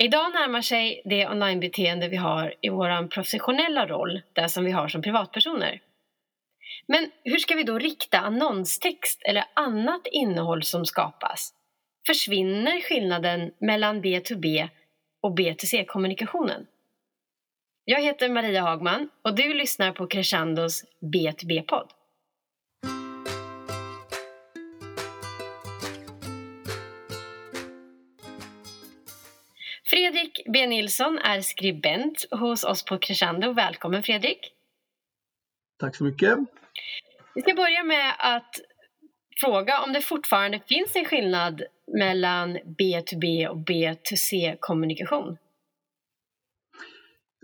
Idag närmar sig det onlinebeteende vi har i vår professionella roll, det som vi har som privatpersoner. Men hur ska vi då rikta annonstext eller annat innehåll som skapas? Försvinner skillnaden mellan B2B och B2C-kommunikationen? Jag heter Maria Hagman och du lyssnar på Crescendos B2B-podd. Fredrik B Nilsson är skribent hos oss på Crescendo. Välkommen Fredrik! Tack så mycket! Vi ska börja med att fråga om det fortfarande finns en skillnad mellan B2B och B2C-kommunikation.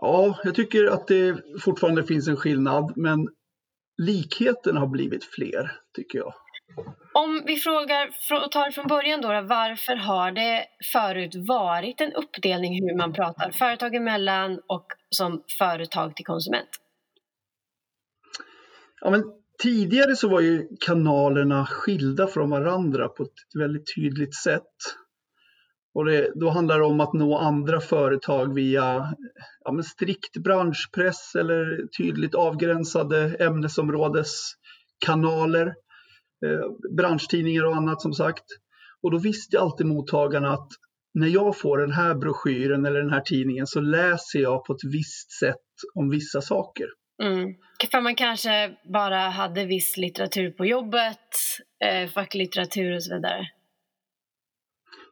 Ja, jag tycker att det fortfarande finns en skillnad, men likheten har blivit fler, tycker jag. Om vi frågar och tar från början då, varför har det förut varit en uppdelning hur man pratar företag emellan och som företag till konsument? Ja, men tidigare så var ju kanalerna skilda från varandra på ett väldigt tydligt sätt. Och det, då handlar det om att nå andra företag via ja, men strikt branschpress eller tydligt avgränsade ämnesområdeskanaler. Eh, branschtidningar och annat som sagt. Och då visste alltid mottagarna att när jag får den här broschyren eller den här tidningen så läser jag på ett visst sätt om vissa saker. Mm. För man kanske bara hade viss litteratur på jobbet, eh, facklitteratur och så vidare.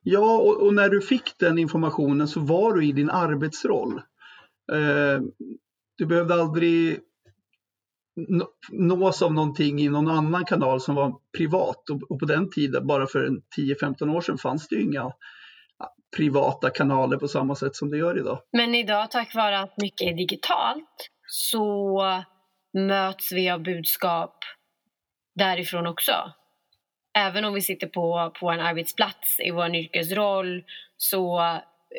Ja, och, och, när du fick den informationen så var du i din arbetsroll. Eh, du behövde aldrig nås av någonting i någon annan kanal som var privat och, på den tiden, bara för 10-15 år sedan, fanns det ju inga ah, privata kanaler på samma sätt som det gör idag. Men idag tack vare att mycket är digitalt så möts vi av budskap därifrån också. Även om vi sitter på, på en arbetsplats i vår yrkesroll så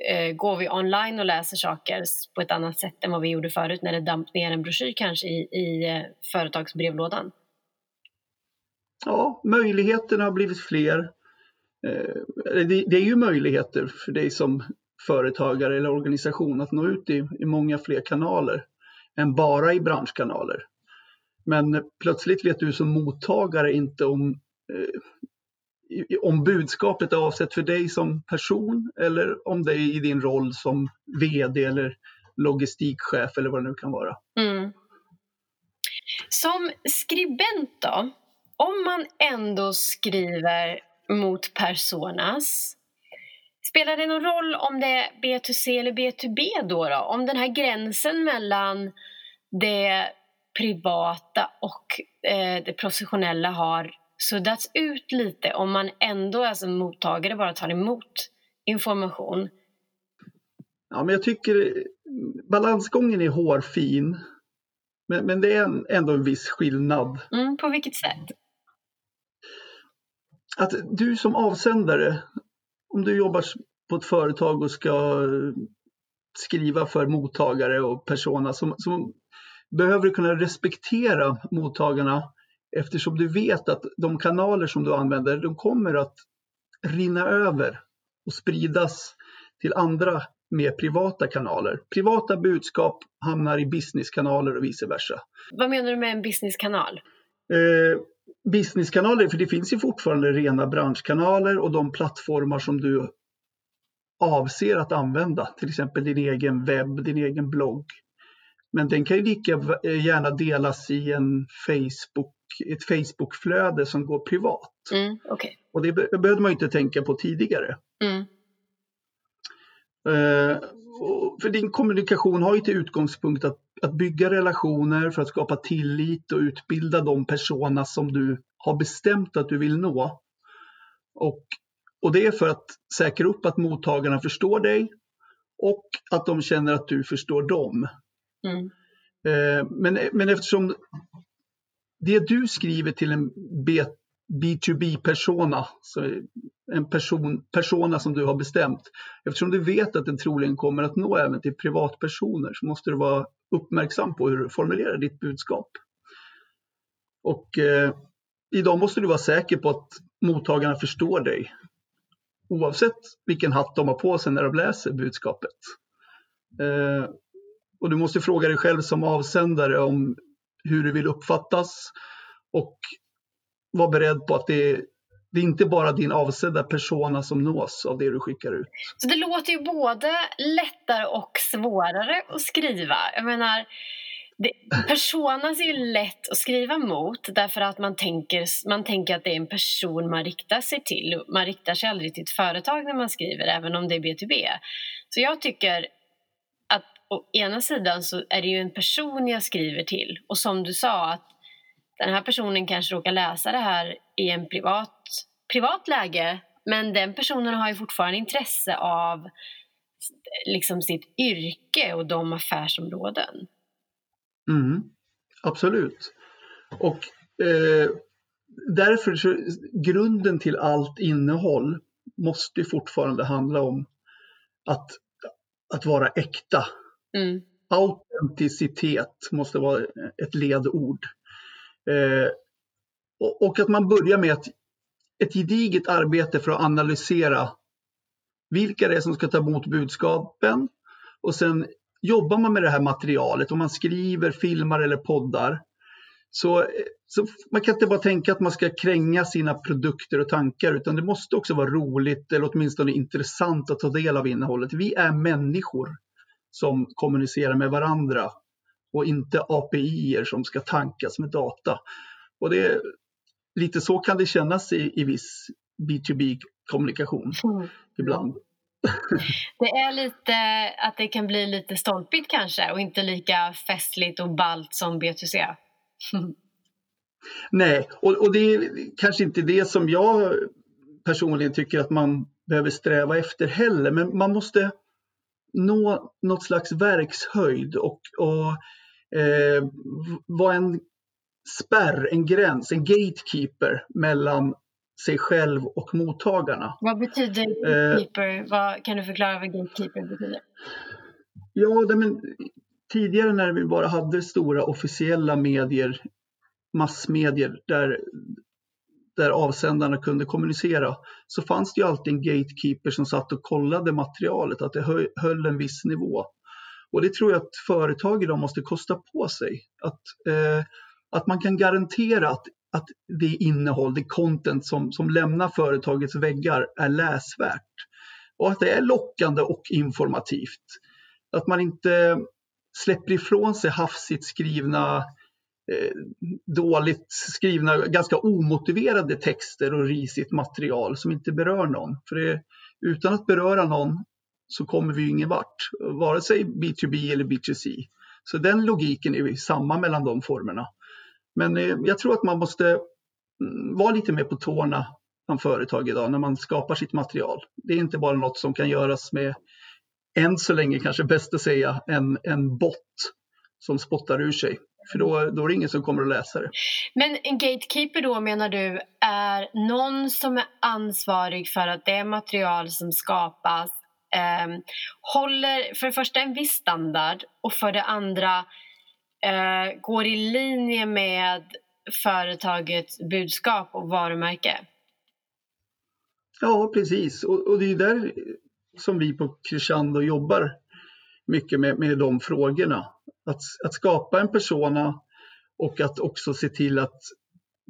eh, går vi online och läser saker på ett annat sätt än vad vi gjorde förut när det damp ner en broschyr kanske i, i eh, företagsbrevlådan. Ja, möjligheterna har blivit fler. Eh, det, det, är ju möjligheter för dig som företagare eller organisation att nå ut i, i många fler kanaler än bara i branschkanaler. Men plötsligt vet du som mottagare inte om eh, om budskapet är avsett för dig som person eller om det är i din roll som VD eller logistikchef eller vad det nu kan vara. Mm. Som skribent då, om man ändå skriver mot personas, spelar det någon roll om det är B2C eller B2B då? då? Om den här gränsen mellan det privata och eh, det professionella har suddats ut lite om man ändå är som mottagare bara tar emot information? Ja, men jag tycker balansgången är hårfin. Men, men det är en, ändå en viss skillnad. Mm, på vilket sätt? Att du som avsändare, om du jobbar på ett företag och ska skriva för mottagare och persona, så, så behöver du kunna respektera mottagarna eftersom du vet att de kanaler som du använder, de kommer att rinna över och spridas till andra mer privata kanaler. Privata budskap hamnar i businesskanaler och vice versa. Vad menar du med en businesskanal? Eh, businesskanaler, för det finns ju fortfarande rena branschkanaler och de plattformar som du avser att använda, till exempel din egen webb, din egen blogg. Men den kan ju lika gärna delas i en Facebook, ett Facebookflöde som går privat. Mm, okay. Och det behövde man inte tänka på tidigare. Mm. Uh, för din kommunikation har ju till utgångspunkt att, att bygga relationer för att skapa tillit och utbilda de personer som du har bestämt att du vill nå. Och, och det är för att säkra upp att mottagarna förstår dig och att de känner att du förstår dem. Mm. Eh, men, men eftersom det du skriver till en B2B-persona, en person, persona som du har bestämt, eftersom du vet att den troligen kommer att nå även till privatpersoner så måste du vara uppmärksam på hur du formulerar ditt budskap. Och eh, idag måste du vara säker på att mottagarna förstår dig. oavsett vilken hatt de har på sig när de läser budskapet. Eh, och du måste fråga dig själv som avsändare om hur du vill uppfattas och vara beredd på att det, det är inte bara din avsedda persona som nås av det du skickar ut. Så det låter ju både lättare och svårare att skriva. Jag menar, det, personas är ju lätt att skriva mot därför att man tänker, man tänker att det är en person man riktar sig till. Man riktar sig aldrig till ett företag när man skriver, även om det är B2B. Så jag tycker å ena sidan så är det ju en person jag skriver till och som du sa att den här personen kanske råkar läsa det här i en privat, privat läge men den personen har ju fortfarande intresse av liksom sitt yrke och de affärsområden. Mm, absolut. Och eh, därför så grunden till allt innehåll måste fortfarande handla om att, att vara äkta. Mm. Autenticitet måste vara ett ledord. Eh, och, och, att man börjar med ett, ett gediget arbete för att analysera vilka det är som ska ta emot budskapen och sen jobbar man med det här materialet, om man skriver, filmar eller poddar, så, så man kan inte bara tänka att man ska kränga sina produkter och tankar, utan det måste också vara roligt eller åtminstone intressant att ta del av innehållet. Vi är människor som kommunicerar med varandra och inte API som ska tankas med data. Och det, lite så kan det kännas i, i viss B2B-kommunikation mm. ibland. Det är lite att det kan bli lite stolpigt kanske och inte lika festligt och balt som B2C. Nej, och, och det är kanske inte det som jag personligen tycker att man behöver sträva efter heller, men man måste nå något slags verkshöjd och, och eh, vara en spärr, en gräns, en gatekeeper mellan sig själv och mottagarna. Vad betyder gatekeeper? Eh, vad, kan du förklara vad gatekeeper betyder? Ja, det, men, tidigare när vi bara hade stora officiella medier, massmedier där, där avsändarna kunde kommunicera, så fanns det ju alltid en gatekeeper som satt och kollade materialet, att det höll en viss nivå. Och det tror jag att företag idag måste kosta på sig. Att, eh, att man kan garantera att att det innehåll, det content som, som lämnar företagets väggar är läsvärt. Och att det är lockande och informativt. Att man inte släpper ifrån sig hafsigt skrivna, eh, Eh, dåligt skrivna, ganska omotiverade texter och risigt material som inte berör någon. För det, utan att beröra någon så kommer vi ingen vart, vare sig B2B eller B2C. Så den logiken är samma mellan de formerna. Men eh, jag tror att man måste mm, vara lite mer på tårna som företag idag när man skapar sitt material. Det är inte bara något som kan göras med, än så länge kanske bäst att säga, en, en bot som spottar ur sig. För då, då är det ingen som kommer att läsa det. Men en gatekeeper då menar du är någon som är ansvarig för att det material som skapas eh, håller för det första en viss standard och för det andra eh, går i linje med företagets budskap och varumärke. Ja, precis. Och, och det är där som vi på Crescendo jobbar mycket med, med de frågorna. Att, att skapa en persona och att också se till att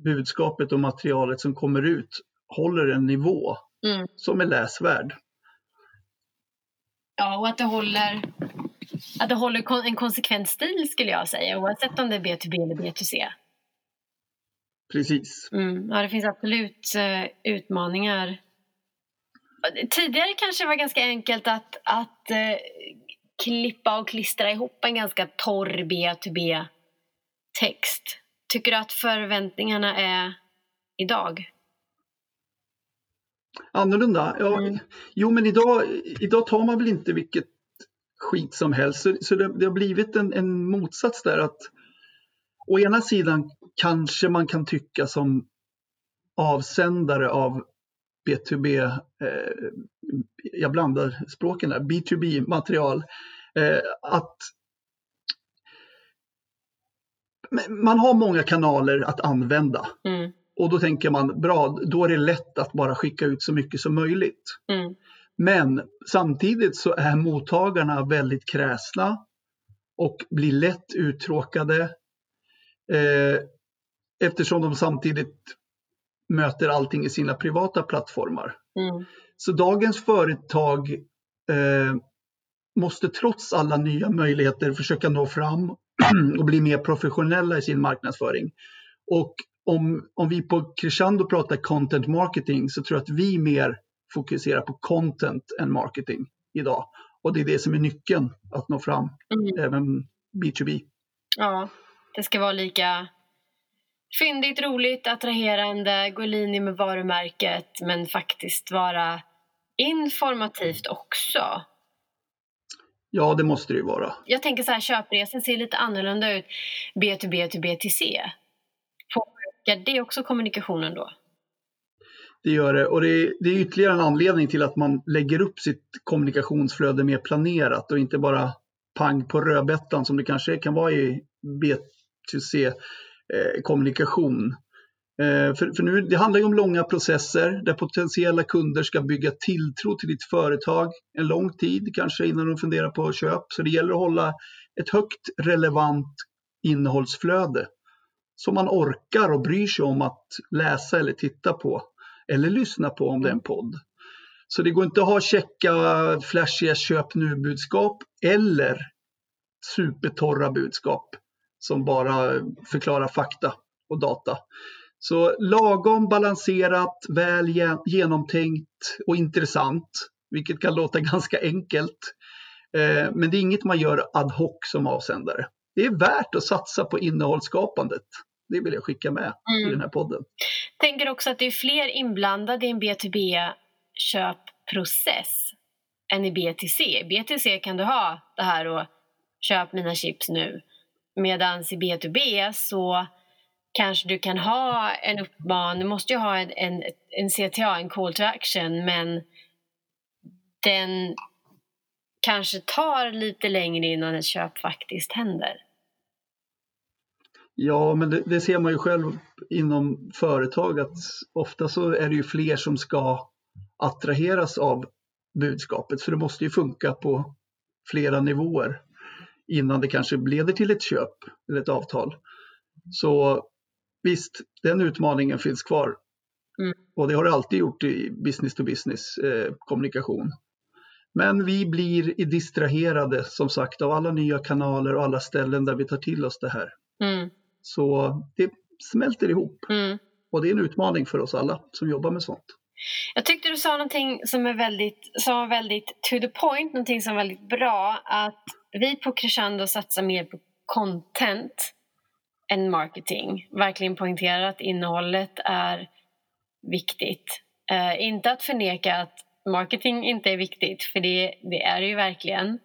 budskapet och materialet som kommer ut håller en nivå mm. som är läsvärd. Ja, och att det håller att det håller en konsekvent stil skulle jag säga oavsett om det är B2B eller B2C. Precis. Mm, ja, det finns absolut uh, utmaningar. Tidigare kanske det var ganska enkelt att, att uh, klippa och klistra ihop en ganska torr B2B-text. Tycker du att förväntningarna är idag? Annorlunda? Ja, mm. Jo, men idag, idag tar man väl inte vilket skit som helst. Så, så det, det, har blivit en, en motsats där att å ena sidan kanske man kan tycka som avsändare av B2B, eh, jag blandar språken där, B2B-material, eh, att man har många kanaler att använda. Mm. och då tänker man, bra, då är det lätt att bara skicka ut så mycket som möjligt. Mm. Men samtidigt så är mottagarna väldigt kräsna och blir lätt uttråkade eh, eftersom de samtidigt möter allting i sina privata plattformar. Mm. Så dagens företag eh, måste trots alla nya möjligheter försöka nå fram och bli mer professionella i sin marknadsföring. Och om, om vi på Crescendo pratar content marketing så tror jag att vi mer fokuserar på content än marketing idag. Och det är det som är nyckeln att nå fram, Mm. även B2B. Ja, det ska vara lika fyndigt, roligt, attraherande, gå i linje med varumärket men faktiskt vara informativt också. Ja, det måste det ju vara. Jag tänker så här, köpresan ser lite annorlunda ut B2B till BTC. Påverkar det också kommunikationen då? Det gör det och det är, det är ytterligare en anledning till att man lägger upp sitt kommunikationsflöde mer planerat och inte bara pang på rödbetan som det kanske kan vara i B2C eh, kommunikation. Eh, för, för nu, det handlar ju om långa processer där potentiella kunder ska bygga tilltro till ditt företag en lång tid, kanske innan de funderar på köp. Så det gäller att hålla ett högt relevant innehållsflöde som man orkar och bryr sig om att läsa eller titta på eller lyssna på om det är en podd. Så det går inte att ha checka flashiga köp nu-budskap eller supertorra budskap som bara förklarar fakta och data. Så lagom balanserat, väl ge- genomtänkt och intressant, vilket kan låta ganska enkelt. Eh, Men det är inget man gör ad hoc som avsändare. Det är värt att satsa på innehållsskapandet. Det vill jag skicka med i Mm. den här podden. Tänker också att det är fler inblandade i en B2B-köpprocess än i BTC. I BTC kan du ha det här och köp mina chips nu. Medan i B2B så kanske du kan ha en uppmaning, du måste ju ha en, en, en CTA, en call to action, men den kanske tar lite längre innan ett köp faktiskt händer. Ja, men det, det ser man ju själv inom företag att ofta så är det ju fler som ska attraheras av budskapet för det måste ju funka på flera nivåer innan det kanske leder till ett köp eller ett avtal. Så visst, den utmaningen finns kvar. Mm. Och det har det alltid gjort i business to business eh, kommunikation. Men vi blir distraherade som sagt av alla nya kanaler och alla ställen där vi tar till oss det här. Mm, Så det smälter ihop mm. och det är en utmaning för oss alla som jobbar med sånt. Jag tyckte du sa någonting som är väldigt, som var väldigt to the point, någonting som är väldigt bra. Att vi på Crescendo satsar mer på content än marketing. Verkligen poängterar att innehållet är viktigt. Eh, inte att förneka att marketing inte är viktigt, för det, det är det ju verkligen.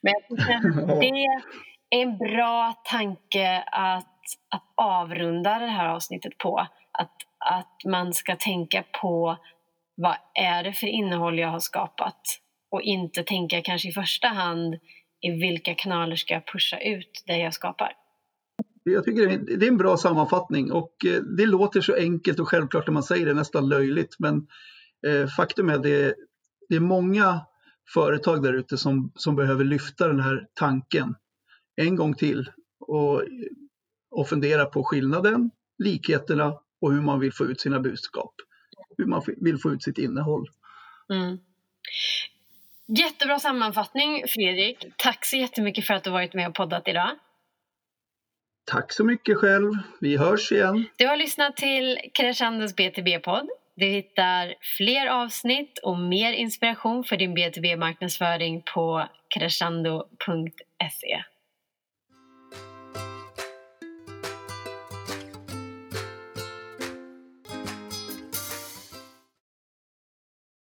Men det är en bra tanke att, att avrunda det här avsnittet på. Att, att man ska tänka på vad är det för innehåll jag har skapat och inte tänka kanske i första hand i vilka kanaler ska jag pusha ut det jag skapar. Jag tycker det är- en bra sammanfattning och eh, det låter så enkelt och självklart när man säger det, nästan löjligt. Men eh, faktum är det, det är många företag där ute som, som behöver lyfta den här tanken en gång till och, och fundera på skillnaden, likheterna och hur man vill få ut sina budskap. Hur man vill få ut sitt innehåll. Mm. Jättebra sammanfattning Fredrik. Tack så jättemycket för att du varit med och poddat idag. Tack så mycket själv. Vi hörs igen. Du har lyssnat till Crescendos BTB-podd. Du hittar fler avsnitt och mer inspiration för din BTB-marknadsföring på crescendo.se.